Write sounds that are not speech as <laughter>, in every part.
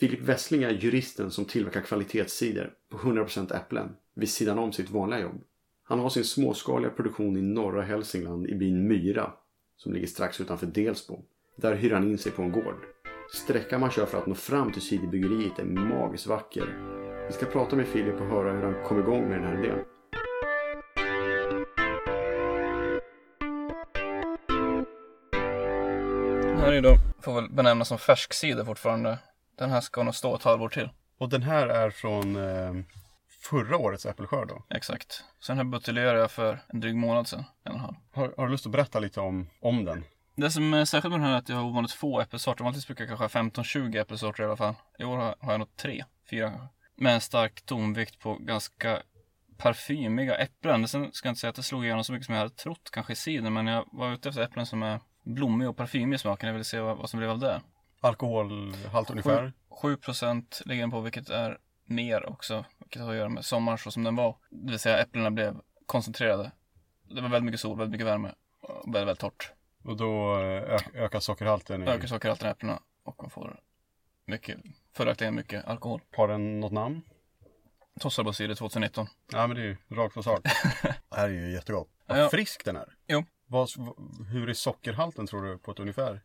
Filip Wessling är juristen som tillverkar kvalitetscider på 100% äpplen vid sidan om sitt vanliga jobb. Han har sin småskaliga produktion i norra Hälsingland i byn Myra som ligger strax utanför Delsbo. Där hyr han in sig på en gård. Sträckan man kör för att nå fram till ciderbryggeriet är magiskt vacker. Vi ska prata med Filip och höra hur han kom igång med den här idén. Den här är ju då, får väl benämnas som färskcider fortfarande. Den här ska nog stå ett halvår till. Och den här är från eh, förra årets äppelskörd då? Exakt. Så den här buteljerade jag för en dryg månad sedan. En och en halv. Har, har du lust att berätta lite om, om den? Det som är särskilt med den här är att jag har ovanligt få äppelsorter. Vanligtvis brukar jag kanske ha 15-20 äppelsorter i alla fall. I år har jag nog tre, fyra kanske. Med en stark tonvikt på ganska parfymiga äpplen. Sen ska jag inte säga att det slog igenom så mycket som jag hade trott kanske i cider. Men jag var ute efter äpplen som är blommiga och parfymiga i smaken. Jag ville se vad, vad som blev av det. Alkoholhalt ungefär? 7 procent ligger den på, vilket är mer också. Vilket har att göra med sommaren så som den var. Det vill säga äpplena blev koncentrerade. Det var väldigt mycket sol, väldigt mycket värme och väldigt, väldigt torrt. Och då eh, ökar sockerhalten? I... Ökar sockerhalten i äpplena och man får mycket, följaktligen mycket alkohol. Har den något namn? Tossar cider 2019. Ja men det är ju rakt på sak. <laughs> det här är ju jättegott. Vad Ja. frisk den är. Jo. Vad, hur är sockerhalten tror du på ett ungefär?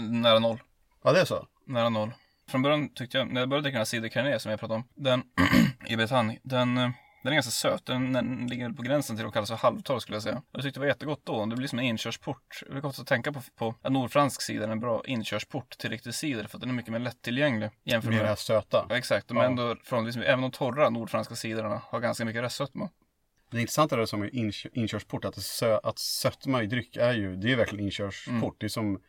Nära noll. Ja det är så? Nära noll. Från början tyckte jag, när jag började dricka den här cider Carné som jag pratade om, den <clears throat> i Bretagne, den, eh, den är ganska söt. Den, den ligger på gränsen till att kallas för halvtorr skulle jag säga. Jag tyckte det var jättegott då. Det blir som en inkörsport. Jag brukar ofta tänka på, på att nordfransk cider är en bra inkörsport till riktig cider för att den är mycket mer lättillgänglig jämfört Med här söta. Ja, exakt. De är Ja. ändå förhållandevis, även de torra nordfranska ciderna har ganska mycket restsötma. Det intressanta är det som inkörsport, att, sö- att sötma i dryck är ju, det är verkligen inkörsport. Mm. Det är som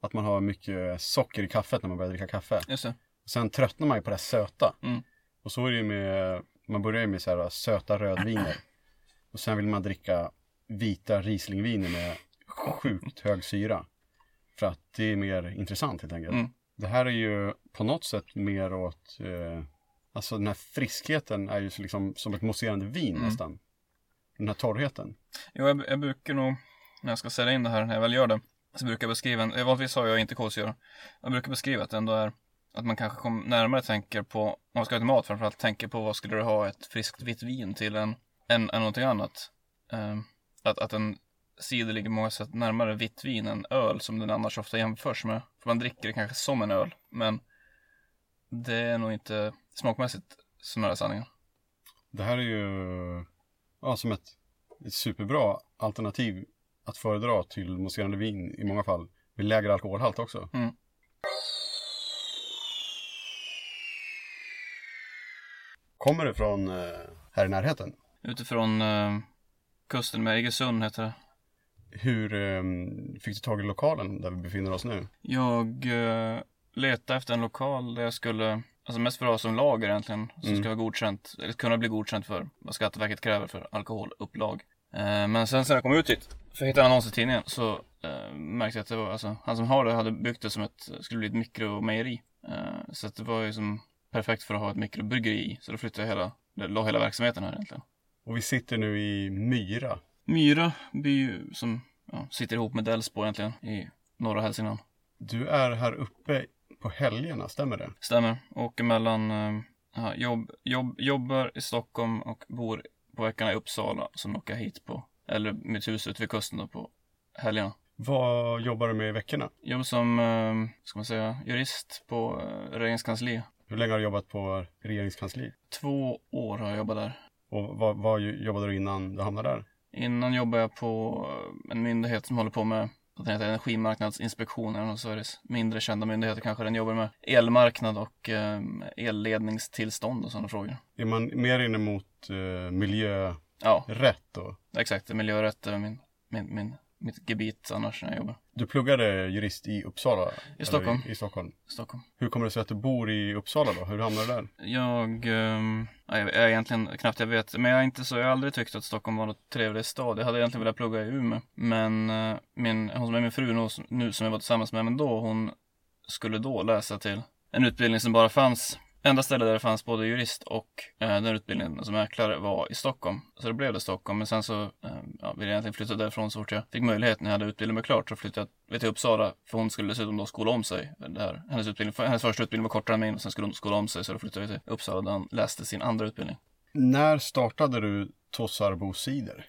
att man har mycket socker i kaffet när man börjar dricka kaffe. Just det. Sen tröttnar man ju på det söta. Mm. Och så är det ju med, man börjar ju med så här söta rödviner. <clears throat> Och sen vill man dricka vita Rieslingviner med sjukt hög syra. För att det är mer intressant helt enkelt. Mm. Det här är ju på något sätt mer åt, eh, alltså den här friskheten är ju liksom som ett mousserande vin Mm. nästan. Den här torrheten. Jo, jag, jag brukar nog, när jag ska sälja in det här, när jag väl gör det, Alltså, så brukar jag beskriva, en, vanligtvis har jag inte kolsyra. Jag brukar beskriva att det ändå är, att man kanske kommer närmare tänker på, om man ska ha mat framförallt, tänker på vad skulle du ha ett friskt vitt vin till än, än, än någonting annat. Eh, att, att en cider ligger på många sätt närmare vitt vin än öl som den annars ofta jämförs med. För man dricker det kanske som en öl, men det är nog inte smakmässigt så nära sanningen. Det här är ju ja, som ett, ett superbra alternativ att föredra till mousserande vin i många fall. Med lägre alkoholhalt också. Mm. Kommer det från eh, här i närheten? Utifrån eh, kusten med Iggesund heter det. Hur eh, fick du tag i lokalen där vi befinner oss nu? Jag eh, letade efter en lokal där jag skulle, alltså mest för att ha som lager egentligen, som Mm. ska vara godkänt, eller kunna bli godkänt för vad Skatteverket kräver för alkoholupplag. Eh, men sen när jag kom ut hit, för att hitta en annons i tidningen, så eh, märkte jag att det var, alltså, han som har det hade byggt det som ett, skulle bli ett mikromejeri. Eh, så att det var ju som perfekt för att ha ett mikrobryggeri i. Så då flyttade jag hela, la hela verksamheten här egentligen. Och vi sitter nu i Myra. Myra by som ja, sitter ihop med Delsbo egentligen i norra Hälsingland. Du är här uppe på helgerna, stämmer det? Stämmer. Åker mellan, eh, jobb, jobb, jobbar i Stockholm och bor på veckorna i Uppsala. Sen åker jag hit på, eller mitt hus ute vid kusten då på helgerna. Vad jobbar du med i veckorna? Jobbar som, eh, ska man säga, jurist på eh, regeringskansli. Hur länge har du jobbat på regeringskansli? Två år har jag jobbat där. Och vad, vad jobbade du innan du hamnade där? Innan jobbade jag på eh, en myndighet som håller på med den heter, Energimarknadsinspektionen och Sveriges mindre kända myndigheter kanske. Den jobbar med elmarknad och eh, elledningstillstånd och sådana frågor. Är man mer inne mot eh, miljörätt Ja, då? exakt. Miljörätt är min, min, min, mitt gebit annars när jag jobbar. Du pluggade jurist i Uppsala? eller Stockholm. I, i Stockholm. i Stockholm. Hur kommer det sig att du bor i Uppsala då? Hur hamnade du där? Jag, ja, jag är egentligen knappt jag vet, men jag är inte så, jag har aldrig tyckt att Stockholm var något trevlig stad. Jag hade egentligen velat plugga i Umeå, men eh, min, hon som är min fru nu, nu som jag var tillsammans med, men då, hon skulle då läsa till en utbildning som bara fanns, enda stället där det fanns både jurist och eh, den utbildningen som mäklare var i Stockholm. Så det blev det Stockholm. Men sen så eh, ja, ville jag egentligen flytta därifrån så fort jag fick möjlighet när jag hade utbildat mig klart. Så flyttade jag till Uppsala för hon skulle dessutom då skola om sig. Det här, hennes, utbildning, hennes första utbildning var kortare än min och sen skulle hon skola om sig. Så då flyttade vi till Uppsala där hon läste sin andra utbildning. När startade du Tossarbo cider?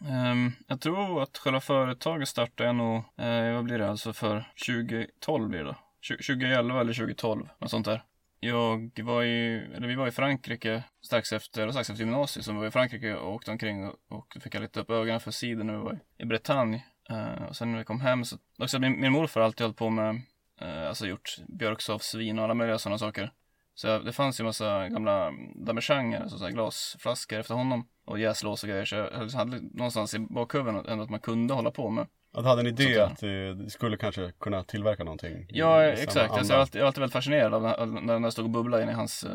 Um, jag tror att själva företaget startade jag nog, uh, vad blir det alltså för 2012 blir det då? 2011 eller 2012, något sånt där. Jag var i, eller vi var i Frankrike strax efter, strax efter gymnasiet, så vi var i Frankrike och åkte omkring och, och fick jag lite upp ögonen för cider när vi var i Bretagne. Uh, och sen när vi kom hem så, också min, min morfar har alltid hållit på med, uh, alltså gjort björksavsvin och alla möjliga sådana saker. Så det fanns ju massa gamla damejeanger, alltså glasflaskor efter honom och jäslås och grejer. Så jag hade någonstans i bakhuvudet ändå att man kunde hålla på med. Ja, du hade en idé att du skulle kanske kunna tillverka någonting? Ja, exakt. Alltså, jag, är alltid, jag är alltid väldigt fascinerad av när, när stod och bubblade inne i hans, uh,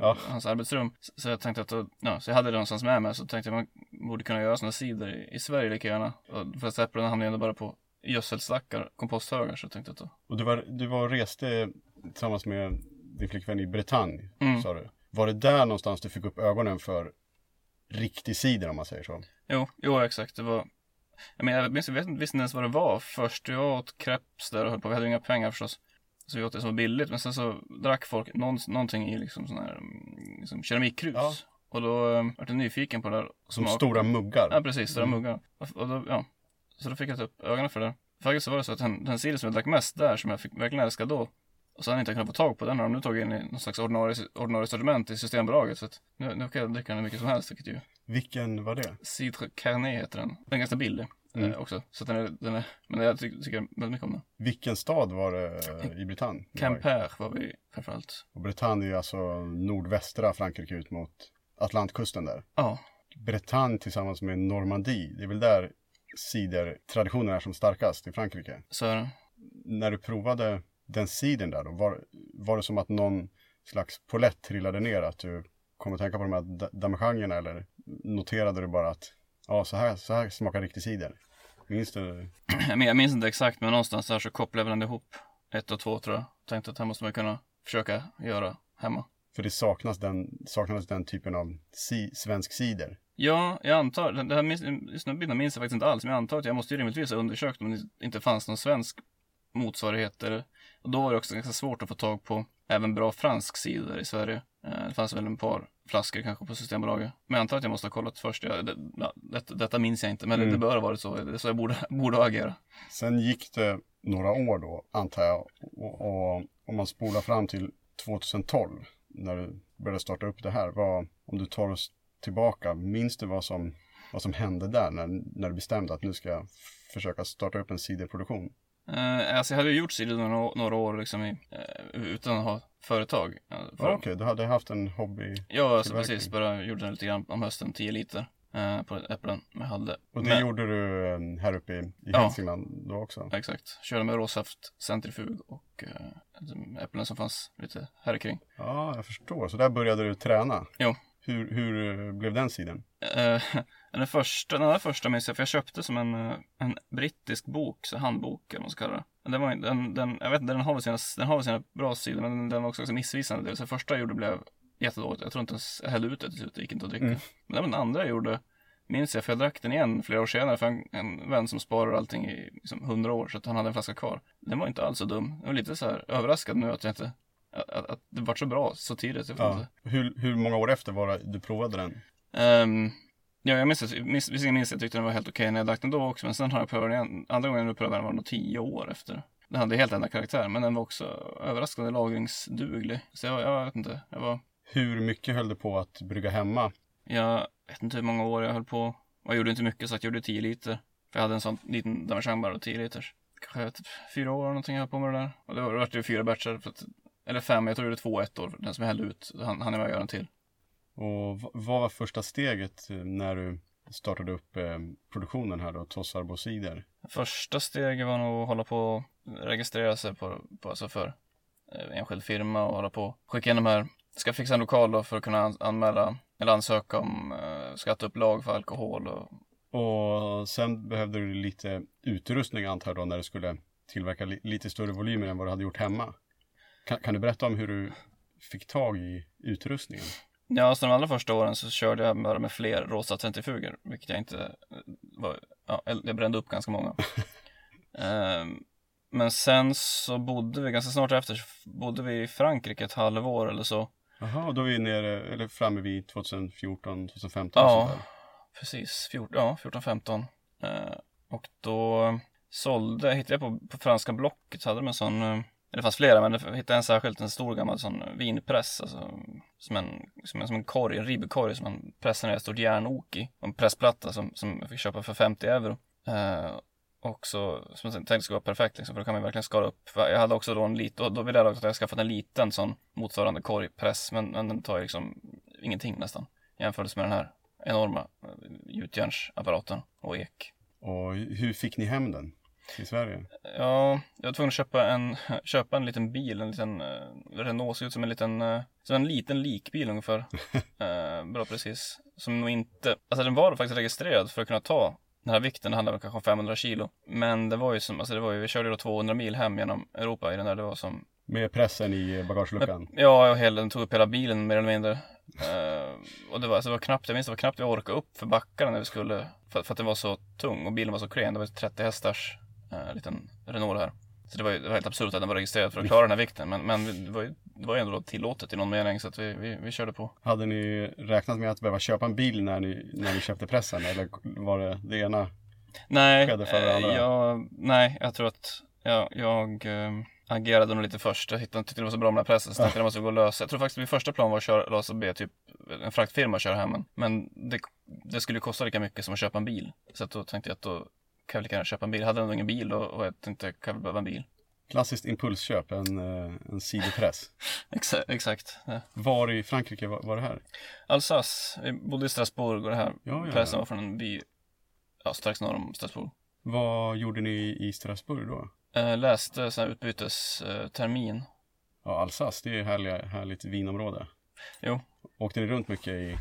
ja. hans arbetsrum. Så jag tänkte att, ja, så jag hade det någonstans med mig. Så tänkte jag att man borde kunna göra sådana sidor i, i Sverige lika gärna. Och fast äpplen hamnade ändå bara på gödselstackar, komposthögar. Så jag tänkte att då... Och du var, du var och reste tillsammans med din flickvän i Bretagne, mm. sa du. Var det där någonstans du fick upp ögonen för riktig cider om man säger så? Jo, jo exakt. Det var jag, menar, jag, minns, jag vet inte, visste inte ens vad det var först. Jag åt crepes där och höll på. Vi hade inga pengar förstås. Så vi åt det som var billigt. Men sen så drack folk någon, någonting i liksom sån här liksom keramikkrus. Ja. Och då um, vart jag nyfiken på det där. Som stora muggar? Ja, precis. Stora mm. muggar. Och, då, ja. Så då fick jag upp ögonen för det. Faktiskt så var det så att den, den cider som jag drack mest där, som jag fick verkligen älska då, och sen har jag inte kunnat få tag på den har de nu tagit in i någon slags ordinarie, ordinarie sortiment i Systembolaget. Så att nu, nu kan jag dricka den hur mycket som helst, vilket ju... Vilken var det? Cidre Carnet heter den. Den är ganska billig. Mm. Eh, också. Så den är, den är, men jag tycker, tycker väldigt mycket om den. Vilken stad var det i Bretagne? Quimper var vi framförallt. Och Bretagne är alltså nordvästra Frankrike ut mot Atlantkusten där. Ja. Bretagne tillsammans med Normandie, det är väl där cidertraditionen är som starkast i Frankrike. Så är det. När du provade den cidern där då, var, var det som att någon slags polett trillade ner? Att du kom att tänka på de här damejeangerna eller noterade du bara att ja, så här, så här smakar riktig cider. Minns du? <clears throat> Jag minns inte exakt, men någonstans där så kopplade jag väl ihop ett och två tror jag. Tänkte att här måste man kunna försöka göra hemma. För det saknas den, saknades den typen av si, svensk cider? Ja, jag antar, här just den bilden minns jag faktiskt inte alls, men jag antar att jag måste ju rimligtvis ha undersökt om det inte fanns någon svensk motsvarighet. Och då var det också ganska svårt att få tag på även bra fransk cider i Sverige. Eh, det fanns väl en par flaskor kanske på Systembolaget. Men jag antar att jag måste ha kollat först. Ja, det, det, detta minns jag inte, men mm. det, det bör ha varit så. Det är så jag borde, <laughs> borde agera. Sen gick det några år då, antar jag. Och, och om man spolar fram till 2012, när du började starta upp det här. Vad, om du tar oss tillbaka, minns du vad som, vad som hände där när, när du bestämde att nu ska jag försöka starta upp en ciderproduktion? Uh, alltså jag hade ju gjort cider några, några år liksom i, uh, utan att ha företag. För... Okej, okay. du hade haft en hobby? Ja, alltså precis. Bara gjorde den lite grann om hösten, 10 liter. Uh, på äpplen jag hade. Och det Men... gjorde du um, här uppe i, i ja. Hälsingland då också? Exakt. Körde med råsaft, centrifug och uh, äpplen som fanns lite här kring. Ja, jag förstår. Så där började du träna? Jo. Hur, hur blev den sidan? Uh, <laughs> den första, den allra första minns jag, för jag köpte som en, eh, en brittisk bok, så handbok eller vad man ska kalla det. Den, var, den, den, jag vet inte, den har väl sina, den har väl sina bra sidor, men den, var också ganska missvisande. Så första jag gjorde blev jättedåligt. Jag tror inte ens jag hällde ut det till slut, det gick inte att dricka. Mm. Men den andra jag gjorde, minns jag, för jag drack den igen flera år senare, för en, en vän som sparar allting i liksom, hundra år, så att han hade en flaska kvar. Den var inte alls så dum. Jag var lite så här överraskad nu att jag inte att, att, det var så bra så tidigt. Jag ja. Hur, hur många år efter var det du provade den? Um, Ja, jag minns, visserligen minns jag tyckte den var helt okej när jag drack den då också, men sen har jag prövat den igen. Andra gången jag prövade den var nog tio år efter. Den hade helt andra karaktär, men den var också överraskande lagringsduglig. Så jag, jag vet inte, jag var... Hur mycket höll du på att brygga hemma? Jag vet inte hur många år jag höll på. Jag gjorde inte mycket, så jag gjorde tio liter. För jag hade en sån liten damejeanne bara, tio liters. Kanske typ fyra år någonting jag höll på med det där. Och det var det fyra batcher, för att, eller fem, jag tror det gjorde två ett år. Den som jag hällde ut, han, han är med och göra en till. Och vad var första steget eh, när du startade upp eh, produktionen här då, Tossarbo cider? Första steget var nog att hålla på och registrera sig på, på alltså för eh, enskild firma och hålla på skicka in de här, ska fixa en lokal då för att kunna anmäla eller ansöka om uh, skatteupplag för alkohol och och sen behövde du lite utrustning antar jag då när du skulle tillverka li lite större volymer än vad du hade gjort hemma. Kan, kan, du berätta om hur du fick tag i utrustningen? Ja, så de allra första åren så körde jag bara med fler rosa centrifuger, vilket jag inte eh, var, ja, jag brände upp ganska många. <laughs> Ehm, men sen så bodde vi ganska snart efter, så bodde vi i Frankrike ett halvår eller så. Jaha, då är vi nere, eller framme vid 2014, 2015 Ja, precis. 14, ja, 14, 15. Eh, och då sålde, hittade jag på, på franska Blocket, hade de en sån, eh, det fanns flera, men jag hittade en särskilt, en stor gammal sån vinpress, alltså, som, en, som, en, som en korg, en ribbkorg som man pressar ner ett stort järnok i. Och en pressplatta som, som jag fick köpa för 50 euro. Eh, och så, som jag tänkte skulle vara perfekt liksom, för då kan man verkligen skala upp. För jag hade också då en liten, då ville jag också att jag skaffat en liten sån motsvarande korgpress, men, men den tar ju liksom ingenting nästan. Jämfört med den här enorma eh, gjutjärnsapparaten och ek. Och hur fick ni hem den till Sverige? Ja, jag var tvungen att köpa en, <laughs> köpa en liten bil, en liten eh, Renault, ser ut som en liten, eh, som en liten likbil ungefär. <laughs> eh, bra precis. Som nog inte, alltså den var faktiskt registrerad för att kunna ta den här vikten, det handlar väl kanske om 500 kilo. Men det var ju som, alltså det var ju, vi körde då 200 mil hem genom Europa i den där, det var som Med pressen i bagageluckan? Ja, och hela, den tog upp hela bilen mer eller mindre. Eh, och det var, alltså det var knappt, jag minns det var knappt vi orkade upp för backarna när vi skulle, för, för att den var så tung och bilen var så klen. Det var ett 30 hästars uh, liten Renault här. Så det var, ju, det var helt absurt att den var registrerad för att klara den här vikten. Men, men det, var ju, det var ju ändå tillåtet i någon mening så att vi, vi, vi körde på. Hade ni räknat med att behöva köpa en bil när ni, när ni köpte pressen? Eller var det det ena? Nej, Skedde före det eh, andra? jag, nej, jag tror att jag, jag eh, agerade nog lite först. Jag hittade, tyckte det var så bra med den här pressen så tänkte jag måste gå att lösa. Jag tror faktiskt att min första plan var att köra, lösa be typ en fraktfirma och köra hem en. Men det, det skulle ju kosta lika mycket som att köpa en bil. Så att då tänkte jag att då kan jag lika gärna köpa en bil. Jag hade ändå ingen bil och, och jag tänkte jag kan väl behöva en bil. Klassiskt impulsköp, en, eh, en sidopress. <laughs> Exa, exakt. Ja. Var i Frankrike var, var det här? Alsace, vi bodde i Strasbourg och det här Ja, ja, pressen var från en by ja, strax norr om Strasbourg. Vad gjorde ni i Strasbourg då? Eh, läste sån här utbytestermin. Ja, Alsace, det är ju härliga, härligt vinområde. Jo. Åkte ni runt mycket i...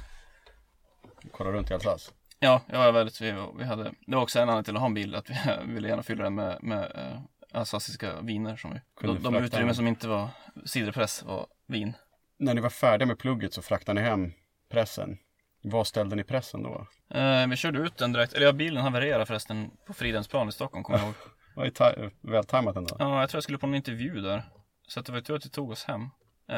Kolla runt i Alsace? Ja, jag var väldigt, vi, vi hade, det var också en anledning till att ha en bil, att vi <laughs> ville gärna fylla den med, med äh, alsaciska viner som vi, Kunde de, de utrymmen som inte var ciderpress var vin. När ni var färdiga med plugget så fraktade ni hem pressen. Var ställde ni pressen då? Eh, vi körde ut den direkt, eller ja, bilen havererade förresten på Fridhemsplan i Stockholm, kommer jag ihåg. <laughs> Var vältajmat ändå. Ja, jag tror jag skulle på en intervju där. Så det var ju tur att vi tog oss hem eh,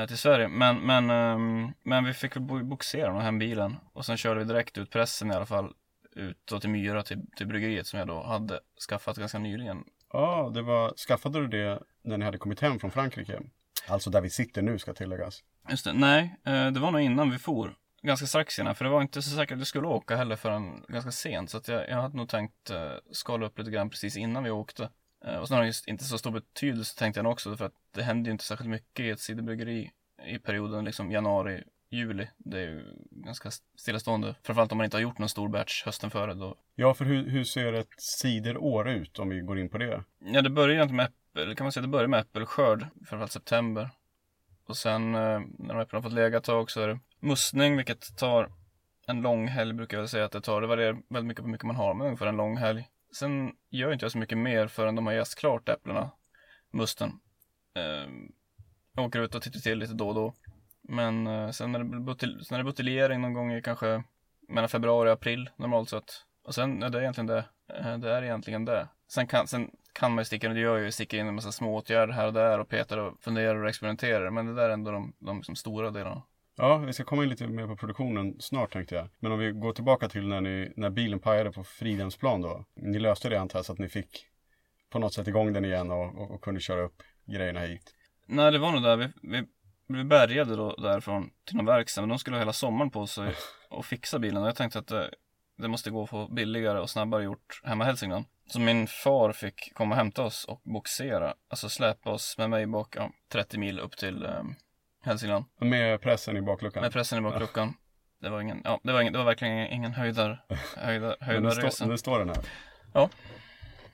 till Sverige. Men, men, ehm, men vi fick väl bo- bogsera nog hem bilen. Och sen körde vi direkt ut pressen i alla fall. Ut då till Myra, till, till bryggeriet som jag då hade skaffat ganska nyligen. Ja, det var... Skaffade du det när ni hade kommit hem från Frankrike? Alltså där vi sitter nu ska tilläggas. Just det, nej, eh, det var nog innan vi for. Ganska strax innan, för det var inte så säkert att vi skulle åka heller förrän ganska sent. Så att jag, jag hade nog tänkt eh, skala upp lite grann precis innan vi åkte. Eh, och sen har det inte så stor betydelse tänkte jag också, för att det hände ju inte särskilt mycket i ett ciderbryggeri i perioden liksom januari, juli. Det är ju ganska stillastående. Framförallt om man inte har gjort någon stor batch hösten före. Då. Ja, för hur, hur ser ett ciderår ut om vi går in på det? Ja, det börjar egentligen med äppel, kan man säga, det börjar med äppelskörd, framförallt september. Och sen eh, när de äpplen har fått lägga ett tag så är det mustning, vilket tar en lång helg brukar jag säga att det tar. Det varierar väldigt mycket på hur mycket man har, men ungefär en lång helg. Sen gör inte jag så mycket mer förrän de har jäst klart äpplena, musten. Ehm, jag åker ut och tittar till lite då och då. Men eh, sen, är det butel- sen är det buteljering någon gång i kanske mellan februari och april normalt sett. Och sen är det egentligen det. Eh, det är egentligen det. Sen kan, sen kan man ju sticka, det gör jag ju, sticka in en massa små åtgärder här och där och petar och funderar och experimenterar. Men det där är ändå de, de liksom stora delarna. Ja, vi ska komma in lite mer på produktionen snart tänkte jag. Men om vi går tillbaka till när, ni, när bilen pajade på Fridhemsplan då. Ni löste det antar jag så att ni fick på något sätt igång den igen och, och, och kunde köra upp grejerna hit. Nej, det var nog där vi, vi, vi bärgade då därifrån till någon verkstad. Men de skulle ha hela sommaren på sig <laughs> och fixa bilen. Och jag tänkte att det, det måste gå att få billigare och snabbare gjort hemma i Hälsingland. Så min far fick komma och hämta oss och boxera. Alltså släpa oss med mig bak ja, 30 mil upp till eh, Hälsingland. Med pressen i bakluckan. Med pressen i bakluckan. Det var ingen, ja, det var, ingen, det var verkligen ingen, ingen höjdar, <laughs> höjdar, Men höjdarresa. stå, den står den här. Ja.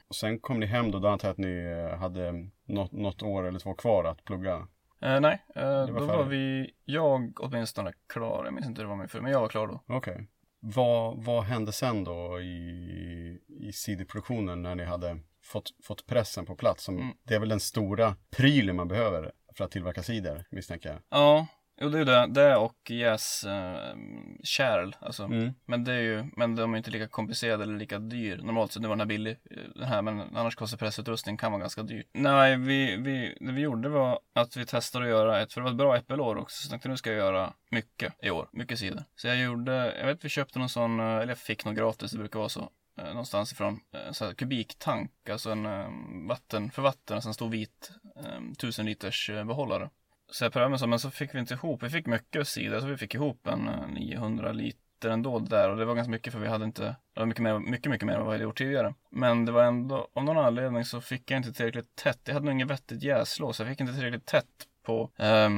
Och sen kom ni hem då, då antar jag att ni eh, hade något, något år eller två kvar att plugga. Eh, nej, eh, var då var färdigt. vi, jag åtminstone klar. Jag minns inte hur det var med för, men jag var klar då. Okej. Vad, vad hände sen då i, i CD-produktionen när ni hade fått, fått pressen på plats? Som, Mm. Det är väl den stora prylen man behöver för att tillverka cider, misstänker jag. Ja, Jo, det är det, det och jäs äh, kärl, alltså. Mm. Men det är ju, men de är inte lika komplicerade eller lika dyr. Normalt sett, nu var den här billig, eh, den här, men annars kostar pressutrustning kan vara ganska dyr. Nej, vi, vi, det vi gjorde var att vi testade att göra ett, för det var ett bra äppelår också, så tänkte nu ska jag göra mycket i år, mycket sidor. Så jag gjorde, jag vet vi köpte någon sån, eh, eller jag fick något gratis, det brukar vara så eh, Någonstans ifrån, eh, så här, kubiktank, alltså en eh, vatten, för vatten, alltså en stor vit eh, tusen liters eh, behållare. Så jag prövade så, men så fick vi inte ihop, vi fick mycket sidor, så vi fick ihop en eh, 900 liter ändå där och det var ganska mycket för vi hade inte, det var mycket mer, mycket, mycket mer än vad vi hade gjort tidigare. Men det var ändå, av någon anledning så fick jag inte tillräckligt tätt, jag hade nog inget vettigt jäslås, så jag fick inte tillräckligt tätt på, eh,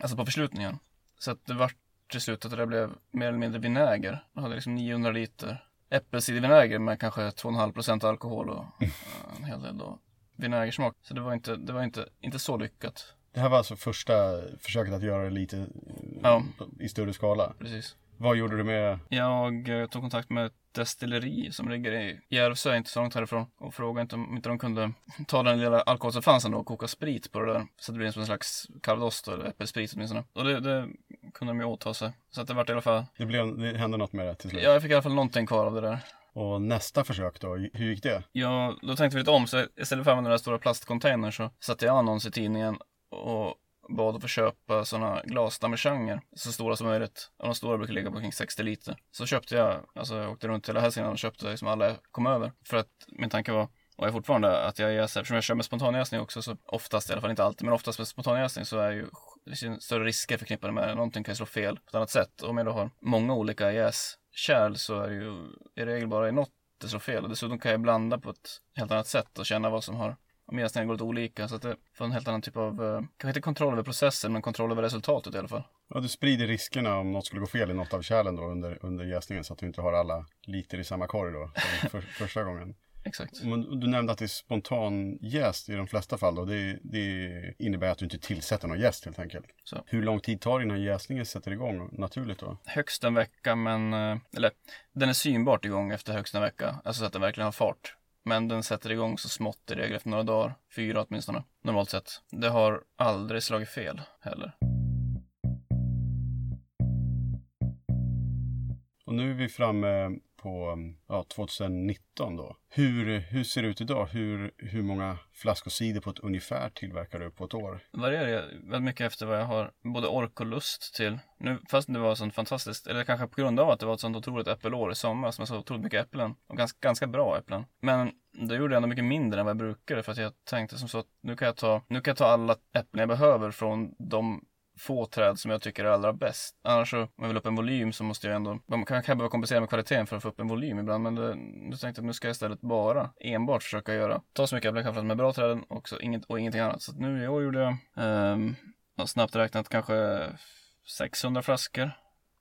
alltså på förslutningen. Så att det var till slut att det blev mer eller mindre vinäger. Jag hade liksom 900 liter äppelcidervinäger med kanske 2,5% alkohol och eh, en hel del då vinägersmak. Så det var inte, det var inte, inte så lyckat. Det här var alltså första försöket att göra det lite eh, Ja. i större skala. Precis. Vad gjorde du med? Jag eh, tog kontakt med ett destilleri som ligger i Järvsö, inte så långt härifrån, och frågade inte om inte de kunde ta den lilla alkoholsubstansen då och koka sprit på det där. Så det blir som en slags calvados då, eller äppelsprit åtminstone. Och det, det kunde de ju åta sig. Så att det vart i alla fall, Det, blev, det hände något med det till slut. ja, jag fick i alla fall någonting kvar av det där. Och nästa försök då, hur gick det? Ja, då tänkte vi lite om, så istället för att använda den stora plastcontainern så satte jag annons i tidningen och bad att få köpa sådana glasdamejeanger, så stora som möjligt. Och de stora brukar ligga på kring 60 liter. Så köpte jag, alltså jag åkte runt hela Hälsingland och köpte liksom alla jag kom över. För att min tanke var, och är fortfarande, att jag jäser, eftersom jag kör med spontanjäsning också, så oftast, i alla fall inte alltid, men oftast med spontanjäsning så är ju det större risker förknippade med det. Någonting kan ju slå fel på ett annat sätt. Om jag då har många olika jäskärl så är det ju i regel bara i något det slår fel. Och dessutom kan jag blanda på ett helt annat sätt och känna vad som har om jäsningarna går lite olika. Så att det får en helt annan typ av, eh, kanske inte kontroll över processen, men kontroll över resultatet i alla fall. Ja, du sprider riskerna om något skulle gå fel i något av kärlen då under, under jäsningen så att du inte har alla liter i samma korg då som för, första gången. Exakt. Men du nämnde att det är spontan jäst i de flesta fall och det, det innebär att du inte tillsätter någon jäst helt enkelt. Så. Hur lång tid tar det innan jäsningen sätter igång naturligt då? Högst en vecka, men, eh, eller den är synbart igång efter högst en vecka. Alltså så att den verkligen har fart. Men den sätter igång så smått i regel efter några dagar. Fyra åtminstone, normalt sett. Det har aldrig slagit fel heller. Och nu är vi framme på ja, 2019 då. Hur, hur ser det ut idag? Hur, hur många flaskor cider på ett ungefär tillverkar du på ett år? varierar jag väldigt mycket efter vad jag har både ork och lust till. Nu, fast det var sånt fantastiskt, eller kanske på grund av att det var ett sånt otroligt äppelår i somras med så otroligt mycket äpplen. Och ganska, ganska bra äpplen. Men då gjorde jag ändå mycket mindre än vad jag brukade för att jag tänkte som så att nu kan jag ta, nu kan jag ta alla äpplen jag behöver från de få träd som jag tycker är allra bäst. Annars så, om jag vill upp en volym så måste jag ändå, man kan, kan behöva kompensera med kvaliteten för att få upp en volym ibland. Men det, nu tänkte jag att nu ska jag istället bara, enbart försöka göra, ta så mycket jag kan är bra träden och, så inget, och ingenting annat. Så nu i år gjorde jag, um, snabbt räknat kanske 600 flaskor.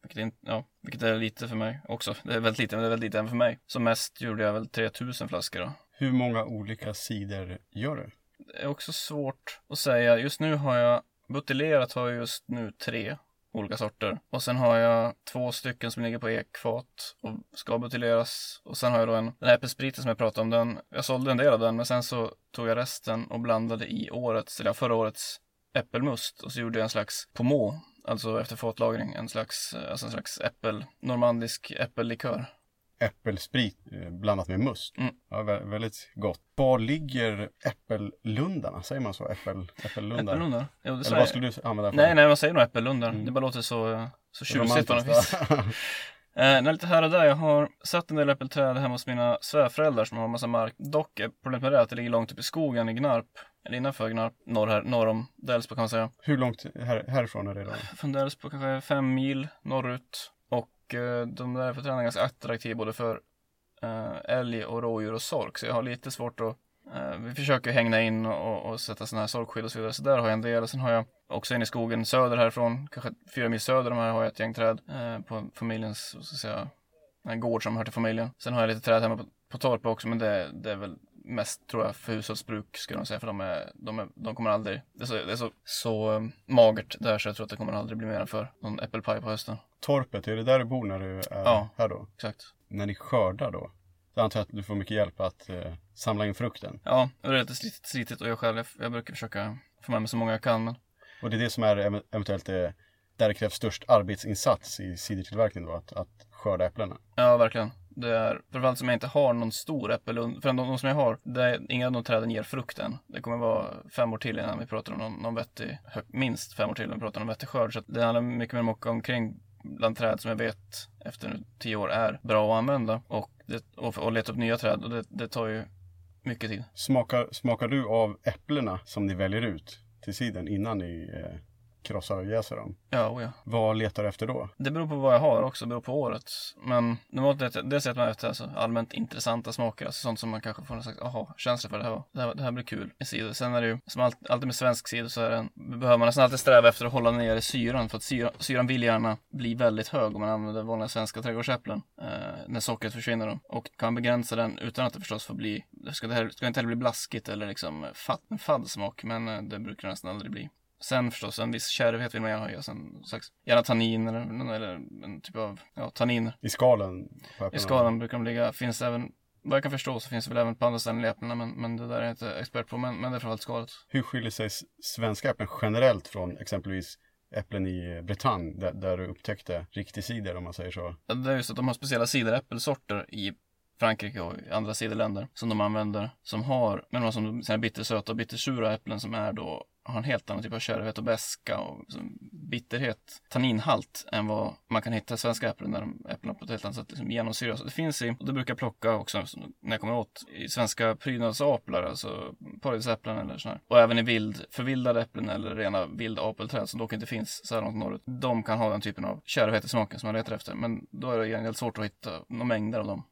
Vilket, inte, ja, vilket är lite för mig också. Det är väldigt lite, men det är väldigt lite även för mig. Som mest gjorde jag väl 3000 flaskor då. Hur många olika cider gör du? Det är också svårt att säga. Just nu har jag buteljerat har jag just nu tre olika sorter. Och sen har jag två stycken som ligger på ekfat och ska buteljeras. Och sen har jag då en, den här äppelspriten som jag pratade om, den, jag sålde en del av den men sen så tog jag resten och blandade i årets, eller förra årets äppelmust och så gjorde jag en slags pomå, alltså efter fatlagring, en slags, alltså en slags äppel, normandisk äppellikör. Äppelsprit eh, blandat med must. Mm. Ja, vä- väldigt gott. Var ligger äppellundarna? Säger man så? Äppel, äppellundar? Äppellundar? Jo, Eller säger vad skulle du använda för? Nej, nej, man säger nog äppellundar. Mm. Det bara låter så, eh, så tjusigt på något vis. Romantiskt. <laughs> <laughs> Eh, lite här och där. Jag har satt en del äppelträd hemma hos mina svärföräldrar som har massa mark. Dock är problemet med det att det ligger långt upp i skogen i Gnarp. Eller innanför Gnarp, norr, här, norr om Delsbo kan man säga. Hur långt här, härifrån är det då? Från Delsbo kanske fem mil norrut. Och eh, de där äppelträden är ganska attraktiva både för eh, älg och rådjur och sork. Så jag har lite svårt att eh, vi försöker hängna in och, och sätta sådana här sorkskydd och så vidare. Så där har jag en del. Och sen har jag också in i skogen söder härifrån, kanske fyra mil söder om här har jag ett gäng träd eh, på familjens, så att säga, en gård som hör till familjen. Sen har jag lite träd hemma på, på torpet också, men det, det är väl mest tror jag för hushållsbruk skulle jag säga, för de, är, de, är, de kommer aldrig, det är så, det är så, så eh, magert där så jag tror att det kommer aldrig bli mer än för någon äppelpaj på hösten. Torpet, är det där du bor när du är Ja. här då? Exakt. När ni skördar då? Så antar jag att du får mycket hjälp att eh, samla in frukten. Ja, det är lite slitigt, slitigt och jag själv, jag, jag brukar försöka få med mig så många jag kan, men Och det är det som är ev- eventuellt det där det krävs störst arbetsinsats i cidertillverkning då, att, att skörda äpplena. Ja, verkligen. Det är framförallt som jag inte har någon stor äppelund. För de, de som jag har, är, inga av de träden ger frukt än. Det kommer vara fem år till innan vi pratar om någon, någon vettig, minst fem år till innan vi pratar om vettig skörd. Så det handlar mycket mer om att åka omkring bland träd som jag vet efter nu tio år är bra att använda och, det, och, och leta upp nya träd och det, det tar ju mycket tid. Smakar, smakar du av äpplena som ni väljer ut till sidan innan ni eh, krossar och jäser dem? Ja, oh ja. Vad letar du efter då? Det beror på vad jag har också, beror på året. Men normalt det, det sätter man efter alltså, allmänt intressanta smaker, alltså sånt som man kanske får en slags aha-känsla för. Det här, det, här, det här blir kul i cider. Sen är det ju, som allt, alltid med svensk cider så är det, behöver man nästan alltid sträva efter att hålla nere syran. För att syra, syran vill gärna bli väldigt hög om man använder vanliga svenska trädgårdsäpplen. Eh, när sockret försvinner då. Och kan begränsa den utan att det förstås får bli, det ska, det här, ska inte heller bli blaskigt eller liksom fatt, en fadd smak. Men eh, det brukar det nästan aldrig bli. Sen förstås en viss kärvhet vill man gärna ha. Slags, gärna tannin eller, eller en typ av ja, tannin. I skalen? I skalen brukar de ligga. Finns även, vad jag kan förstå så finns det väl även på andra ställen i äpplena. Men, men det där är jag inte expert på. Men, men det är framförallt skalet. Hur skiljer sig svenska äpplen generellt från exempelvis äpplen i Bretagne där, där du upptäckte riktig cider om man säger så? Det är just att de har speciella cideräppelsorter i Frankrike och andra sidoländer som de använder som har, men de har som sina bittersöta och bittersura äpplen som är då har en helt annan typ av kärvhet och beska och bitterhet, tanninhalt än vad man kan hitta i svenska äpplen där de äpplena på ett helt annat sätt liksom genomsyras. Det finns i, och det brukar jag plocka också när jag kommer åt, i svenska prydnadsaplar, alltså paradisäpplen eller sådär. Och även i vild, förvildade äpplen eller rena vildapelträd som dock inte finns så här långt norrut. De kan ha den typen av kärvhet i smaken som man letar efter, men då är det egentligen svårt att hitta några mängder av dem.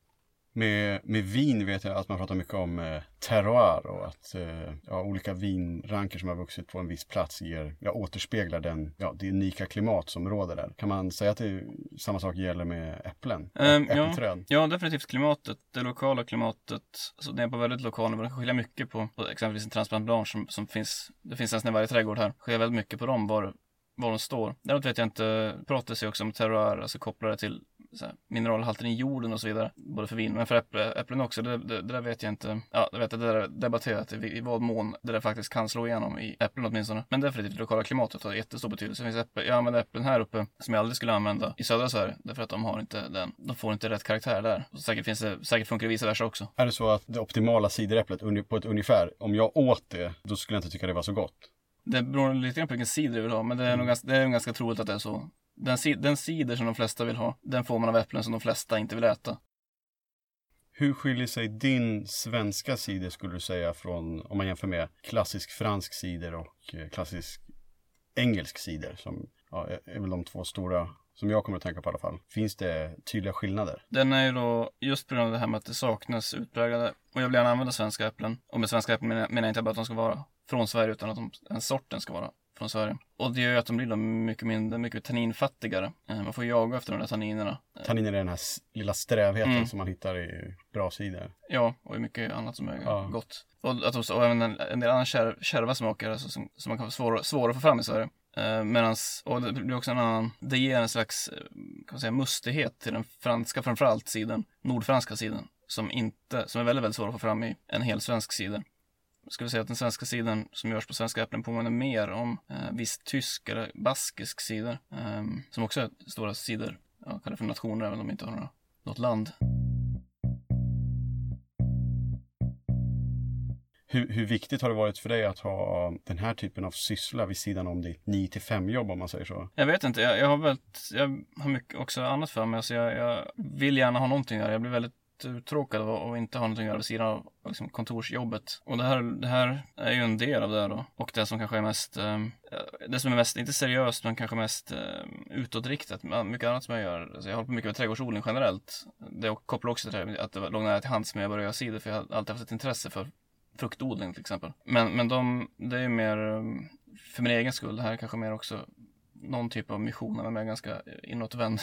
Med, med vin vet jag att man pratar mycket om eh, terroir och att eh, ja, olika vinranker som har vuxit på en viss plats ger, ja, återspeglar den, ja, det unika klimat som råder där. Kan man säga att det, samma sak gäller med äpplen? Um, ja, ja, definitivt klimatet, det lokala klimatet. Alltså det är på väldigt lokal nivå. Det kan skilja mycket på, på exempelvis en transplant blanche som, som finns, det finns nästan i varje trädgård här. Det skiljer väldigt mycket på dem var, var de står. Däremot vet jag inte, pratar sig också om terroir, alltså kopplade till här, mineralhalten i jorden och så vidare. Både för vin men för äpple, äpplen också. Det, det, det, där vet jag inte. Ja, det vet jag, det där är debatterat i, i vad mån det där faktiskt kan slå igenom i äpplen åtminstone. Men definitivt det lokala klimatet har jättestor betydelse. Det finns äpple, jag använder äpplen här uppe som jag aldrig skulle använda i södra Sverige. Därför att de har inte den, de får inte rätt karaktär där. Och säkert finns det, säkert funkar det vice versa också. Är det så att det optimala cideräpplet på ett ungefär, om jag åt det, då skulle jag inte tycka det var så gott? Det beror lite grann på vilken cider du vill ha, men det är, mm. nog ganska, det är nog ganska troligt att det är så. Den, den cider som de flesta vill ha, den får man av äpplen som de flesta inte vill äta. Hur skiljer sig din svenska cider skulle du säga från, om man jämför med klassisk fransk cider och eh, klassisk engelsk cider som ja, är väl de två stora som jag kommer att tänka på i alla fall. Finns det tydliga skillnader? Den är ju då, just på grund av det här med att det saknas utpräglade, och jag vill gärna använda svenska äpplen. Och med svenska äpplen menar jag inte bara att de ska vara från Sverige utan att de, den sorten ska vara från Sverige. Och det gör ju att de blir då mycket mindre, mycket tanninfattigare. Eh, man får jaga efter de där tanninerna. Tanniner är den här lilla strävheten mm. som man hittar i bra sidor. Ja, och i mycket annat som är ja. gott. Och, att, och även en, en del andra kär, kärva smaker alltså, som, som man kan vara svåra, svåra att få fram i Sverige. Eh, medans, och det blir också en annan, det ger en slags, eh, kan man säga, mustighet till den franska framförallt sidan, nordfranska sidan. Som inte, som är väldigt, väldigt svår att få fram i en hel svensk sida ska vi säga att den svenska sidan som görs på svenska äpplen påminner mer om eh, viss tysk eller baskisk cider. Eh, som också är stora sidor, jag kallar för nationer även om de inte har några, något land. Hur, hur, viktigt har det varit för dig att ha den här typen av syssla vid sidan om ditt 9 5 jobb om man säger så? Jag vet inte, jag, jag har väldigt, jag har mycket också annat för mig. Så jag, jag vill gärna ha någonting där. Jag blir väldigt uttråkad av att inte ha någonting att göra vid sidan av liksom, kontorsjobbet. Och det här, det här är ju en del av det då. Och det som kanske är mest, eh, det som är mest, inte seriöst, men kanske mest eh, utåtriktat. Mycket annat som jag gör. Alltså jag håller på mycket med trädgårdsodling generellt. Det kopplar också till det, att det låg nära till hands med att börja göra cider, för jag har alltid haft ett intresse för fruktodling till exempel. Men, men de, det är ju mer eh, för min egen skull. Det här är kanske mer också någon typ av mission, men jag är ganska inåtvänd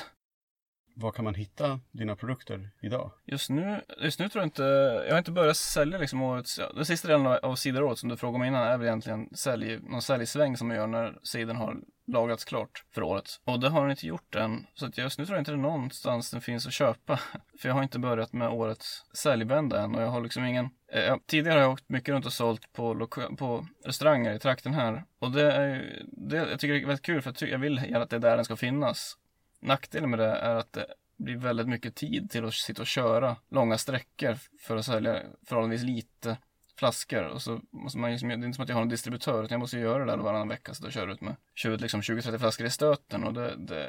var kan man hitta dina produkter idag? Just nu, just nu tror jag inte, jag har inte börjat sälja liksom årets, ja, den sista delen av, sidoråret cideråret som du frågade om innan är väl egentligen sälj, någon säljsväng som man gör när cidern har lagrats klart för året. Och det har den inte gjort än. Så att just nu tror jag inte det är någonstans den finns att köpa. <laughs> För jag har inte börjat med årets säljvända än och jag har liksom ingen eh, Tidigare har jag åkt mycket runt och sålt på, loka- på restauranger i trakten här. Och det är ju, det, jag tycker det är väldigt kul för jag, tycker, jag vill gärna att det är där den ska finnas. Nackdelen med det är att det blir väldigt mycket tid till att sitta och köra långa sträckor för att sälja förhållandevis lite flaskor och så måste man liksom, det är inte som att jag har en distributör utan jag måste göra det där varannan vecka så då kör jag ut med 20, liksom 20-30 flaskor i stöten och det, det,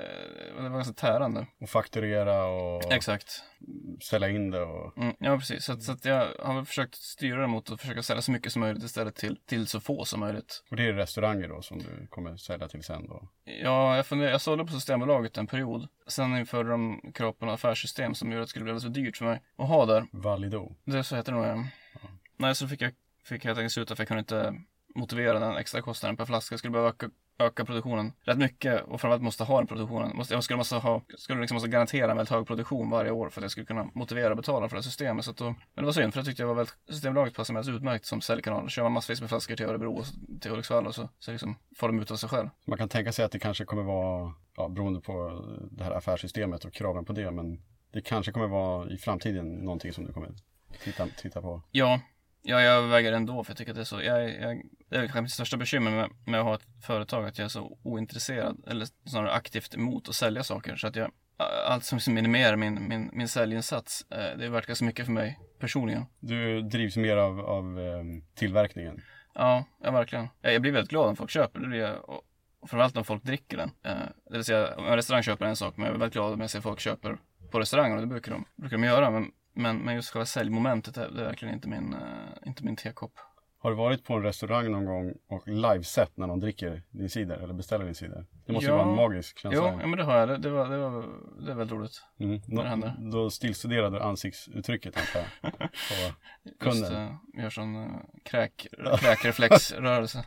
det var ganska tärande. Och fakturera och Exakt. ställa in det och... Mm, ja, precis. Så, att, så att jag har väl försökt styra det mot att försöka sälja så mycket som möjligt istället till, till så få som möjligt. Och det är restauranger då som du kommer sälja till sen då? Ja, jag, funderar, jag sålde på Systembolaget en period. Sen införde de krav på affärssystem som gjorde att det skulle bli alldeles för dyrt för mig att ha där. Valido. Det så heter det nog, ja. Nej, så fick jag, fick helt enkelt sluta för jag kunde inte motivera den extra kostnaden per flaska. Jag skulle behöva öka, öka produktionen rätt mycket och framförallt måste ha den produktionen. Måste, jag skulle, måste ha, skulle liksom måste garantera en väldigt hög produktion varje år för att jag skulle kunna motivera och betala för det systemet. Så att då, men det var synd för jag tyckte jag var väldigt, Systembolaget passade mig alldeles utmärkt som säljkanal. Kör man massvis med flaskor till Örebro och till Hudiksvall och så, så liksom får de ut av sig själv. Man kan tänka sig att det kanske kommer vara, ja, beroende på det här affärssystemet och kraven på det, men det kanske kommer vara i framtiden någonting som du kommer titta, titta på. Ja, ja, jag överväger ändå för jag tycker att det är så. Jag, jag, det är kanske mitt största bekymmer med, med att ha ett företag att jag är så ointresserad eller snarare aktivt emot att sälja saker så att jag allt som minimerar min, min, min säljinsats, eh, det värt ganska mycket för mig personligen. Du drivs mer av, av eh, tillverkningen. Ja, ja verkligen. Jag, blir väldigt glad om folk köper det. blir och, framförallt om folk dricker den. Eh, det vill säga, om en restaurang köper en sak, men jag är väldigt glad om jag ser folk köper på restaurangen och det brukar de, brukar de göra. Men, men, men just själva säljmomentet, det, det är verkligen inte min, eh, inte min tekopp. Har du varit på en restaurang någon gång och livesett när de dricker din cider eller beställer din cider? Det måste Ja. ju vara en magisk känsla. Jo, ja, men det har jag. Det, det, var, det, var, det är väldigt roligt. Mm. det händer. Då, då stillstuderade du ansiktsuttrycket antar jag. På <laughs> Just uh, gör sån uh, kräk, <laughs> kräkreflexrörelse.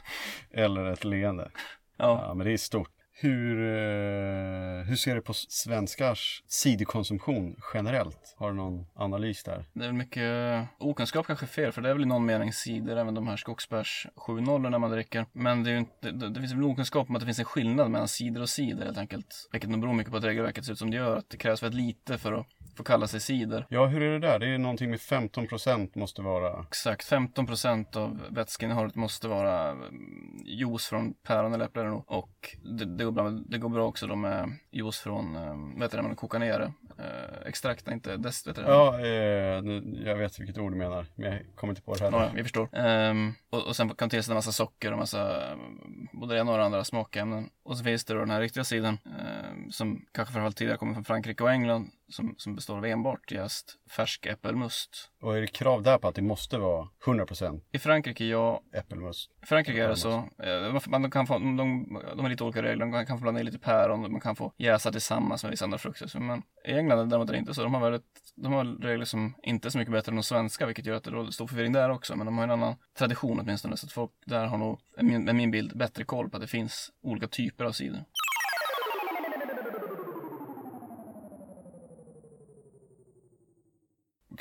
Eller ett leende. Ja. Ja, men det är stort. Hur, eh, hur ser du på svenskars ciderkonsumtion generellt? Har du någon analys där? Det är väl mycket eh, okunskap kanske fel, för det är väl i någon mening cider, även de här skogsbärs 70 när man dricker. Men det, är ju inte, det, det finns väl okunskap om att det finns en skillnad mellan cider och cider helt enkelt. Vilket nog beror mycket på att regelverket ser ut som det gör, att det krävs väldigt lite för att få kalla sig cider. Ja, hur är det där? Det är någonting med 15% måste vara... Exakt, 15% av vätskeinnehållet måste vara mm, juice från päron eller äpple. Och det, det, går bra, det går bra också då med juice från, eh, vet du det, man kokar ner det. Eh, extrakt, inte dest, vet du? Ja, eh, nu, jag vet vilket ord du menar, men jag kommer inte på det heller. Ja, vi förstår. Ehm, och, och sen kan tillsätta en massa socker och massa, mm, både det ena och det andra smakämnen. Och så finns det då den här riktiga sidan, ehm, som kanske framförallt tidigare kommer från Frankrike och England, som, som består av enbart jäst färsk äppelmust. Och är det krav där på att det måste vara 100% I Frankrike, ja, äppelmust? i Frankrike är det så. Eh, man- kan få, de, de har lite olika regler. Man kan få blanda i lite päron man kan få jäsa tillsammans med vissa andra frukter. Men i England är det inte så. De har, väldigt, de har regler som inte är så mycket bättre än de svenska, vilket gör att det råder stor förvirring där också. Men de har en annan tradition åtminstone. Så att folk där har nog, med min, med min bild, bättre koll på att det finns olika typer av cider.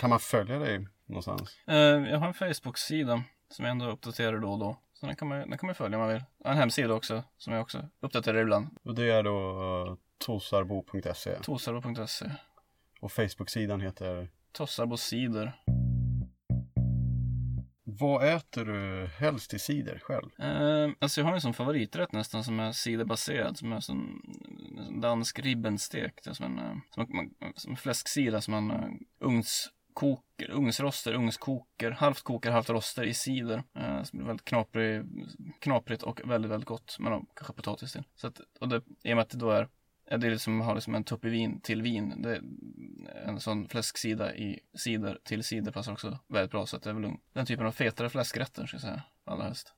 Kan man följa dig någonstans? Eh, jag har en Facebook-sida som jag ändå uppdaterar då och då. Så den kan man, den kan man följa om man vill. Jag har en hemsida också som jag också uppdaterar ibland. Och det är då uh, tosarbo.se Tosarbo.se. och Facebook-sidan heter Tossarbo cider. Vad äter du helst i cider själv? Eh, alltså jag har en sån favoriträtt nästan som är ciderbaserad. Som är sån dansk ribbenstek. Som en, eh, som en, som en fläsksida som man uh, koker, ugnsroster, ugnskoker, halvt koker, halvt roster i cider. Eh, som blir väldigt knaprig, knaprigt och väldigt, väldigt gott. Men då, kanske potatis till. Så att, och det, i och med att det då är det är liksom att ha liksom en tupp i vin till vin. Det, en sån fläsksida i cider till cider passar också väldigt bra. Så att det är väl den typen av fetare fläskrätter, ska jag säga, allra helst.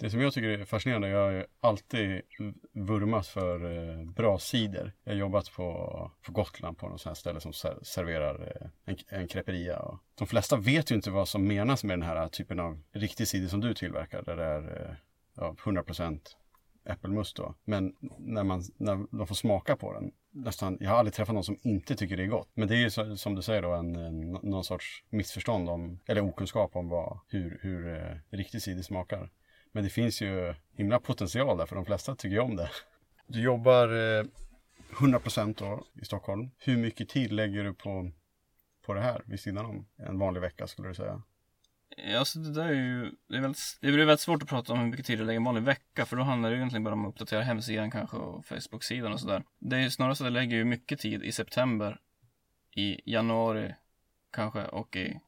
Det som jag tycker är fascinerande, jag har ju alltid vurmat för eh, bra cider. Jag har jobbat på, på Gotland på något sånt här ställe som ser, serverar eh, en, en creperia. Och de flesta vet ju inte vad som menas med den här typen av riktig cider som du tillverkar. Där det är eh, ja, 100% äppelmust då. Men när, man, när de får smaka på den, nästan, jag har aldrig träffat någon som inte tycker det är gott. Men det är ju så, som du säger då en, en, någon sorts missförstånd om, eller okunskap om vad, hur, hur eh, riktig cider smakar. Men det finns ju himla potential där för de flesta tycker ju om det. Du jobbar eh, 100% då i Stockholm. Hur mycket tid lägger du på, på det här vid sidan om en vanlig vecka skulle du säga? Alltså det där är ju, det är väldigt, det blir väldigt svårt att prata om hur mycket tid jag lägger en vanlig vecka för då handlar det ju egentligen bara om att uppdatera hemsidan kanske och Facebook-sidan och sådär. Det är ju snarare så att jag lägger ju mycket tid i september, i januari kanske och i,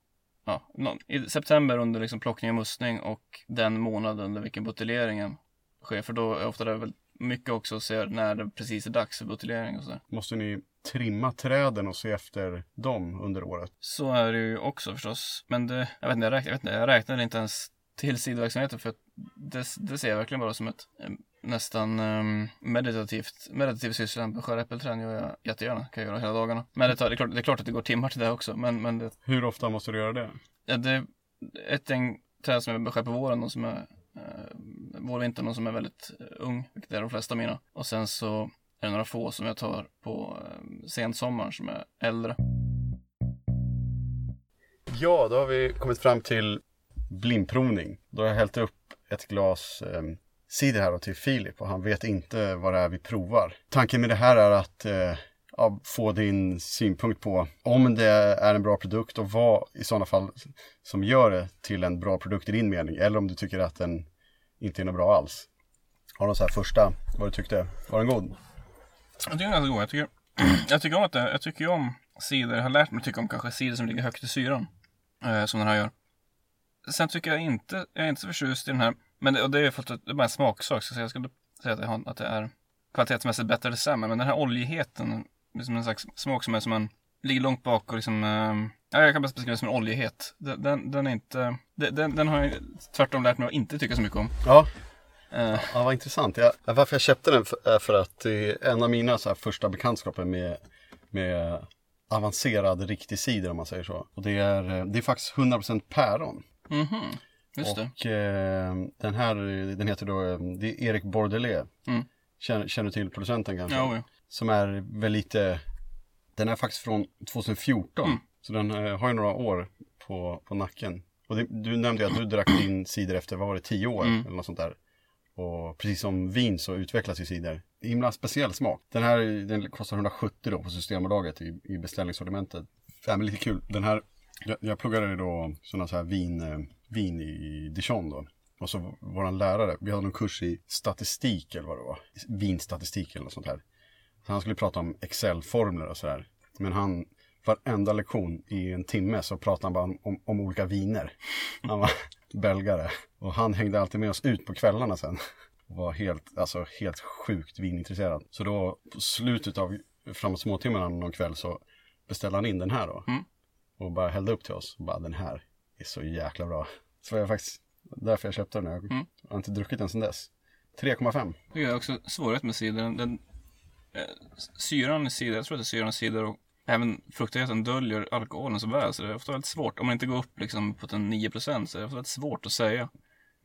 ja, i september under liksom plockning och mustning och den månad under vilken buteljeringen sker för då är ofta det väl mycket också och ser när det precis är dags för buteljering och sådär. Måste ni trimma träden och se efter dem under året? Så är det ju också förstås. Men det, jag vet inte, jag räknar, jag, vet inte, jag räknar inte ens till sidoverksamheten för det, det ser jag verkligen bara som ett nästan um, meditativt, meditativ syssla. Beskära äppelträd gör jag jättegärna, kan jag göra hela dagarna. Men det, tar, det, är klart, det är klart att det går timmar till det också. Men, men det, Hur ofta måste du göra det? Ja, det är ett gäng träd som jag beskär på våren och som är eh, vårvintern och som är väldigt eh, ung, vilket är de flesta mina. Och sen så är det några få som jag tar på eh, sensommaren som är äldre. Ja, då har vi kommit fram till blindprovning. Då har jag hällt upp ett glas eh, cider här till Filip och han vet inte vad det är vi provar. Tanken med det här är att eh, ja, få din synpunkt på om det är en bra produkt och vad i sådana fall som gör det till en bra produkt i din mening. Eller om du tycker att den inte är något bra alls. Har du någon så här första, vad du tyckte? Var den god? Jag tycker den är ganska god. Jag tycker, <clears throat> jag tycker om att det, jag tycker om cider. Jag har lärt mig att tycka om kanske cider som ligger högt i syran. Eh, som den här gör. Sen tycker jag inte, jag är inte så förtjust i den här. Men det, och det är för att det är bara en smaksak. Så jag skulle säga att, jag, att det är kvalitetsmässigt bättre eller sämre. Men den här oljigheten, liksom en slags smak som är som en, ligger långt bak och liksom, eh, ja, jag kan bäst beskriva det som en oljighet. Den, den, den är inte, den, den har jag tvärtom lärt mig att inte tycka så mycket om. Ja, Eh, Ja, vad intressant. Jag, varför jag köpte den för- är för att en av mina så första bekantskaper med, med avancerad riktig cider om man säger så. Och det är, eh, det är faktiskt 100% päron. mhm, just. Och eh, den här, den heter då, eh, det är Erik Bordelais. Mm. Känner, känner du till producenten kanske? Ja, ja. Som är väl lite, den är faktiskt från 2014. Mm. Så den eh, har ju några år på, på nacken. Och det, du nämnde ju att du drack din cider efter, vad var det, 10 år Mm. eller något sånt där. Och precis som vin så utvecklas ju cider. Himla speciell smak. Den här den kostar 170 då på Systembolaget i, i beställningssortimentet. Ja, men lite kul. Den här, jag, jag pluggade då sådana så här vin, eh, vin i Dijon då. Och så våran lärare, vi hade en kurs i statistik eller vad det var. Vinstatistik eller något sånt här. Så han skulle prata om Excel-formler och sådär. Men han, varenda lektion i en timme så pratade han bara om, om, om olika viner. Han var <laughs> belgare. Och han hängde alltid med oss ut på kvällarna sen. Och var helt, alltså helt sjukt vinintresserad. Så då på slutet av framåt småtimmarna någon kväll så beställde han in den här då. Mm. Och bara hällde upp till oss. Och bara den här är så jäkla bra. Så var jag faktiskt därför jag köpte den. Jag Mm. har inte druckit den sedan dess. 3,5. Det är också svårighet med cider. Den, den, eh, syran i cider, jag tror att det är syran i cider och även fruktigheten döljer alkoholen så väl. Så det är ofta väldigt svårt. Om man inte går upp liksom på den 9% så är det ofta väldigt svårt att säga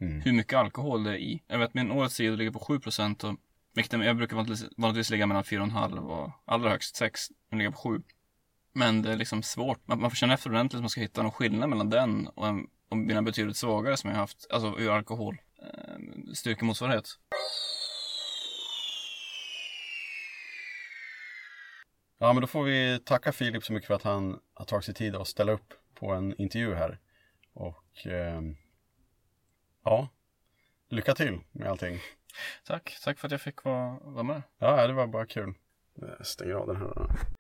Mm. hur mycket alkohol det är i. Jag vet min årets cider ligger på 7% och vilket är- jag brukar vanligtvis, vanligtvis ligga mellan 4,5 och allra högst 6. Den ligger på 7. Men det är liksom svårt. Man, man får känna efter ordentligt om man ska hitta någon skillnad mellan den och, en, och mina betydligt svagare som jag har haft, alltså ur alkohol. Eh, styrkemotsvarighet. Ja, men då får vi tacka Filip så mycket för att han har tagit sig tid att ställa upp på en intervju här. Och ehm, ja, lycka till med allting. Tack, tack för att jag fick vara, vara med. Ja, det var bara kul. Jag stänger av den här.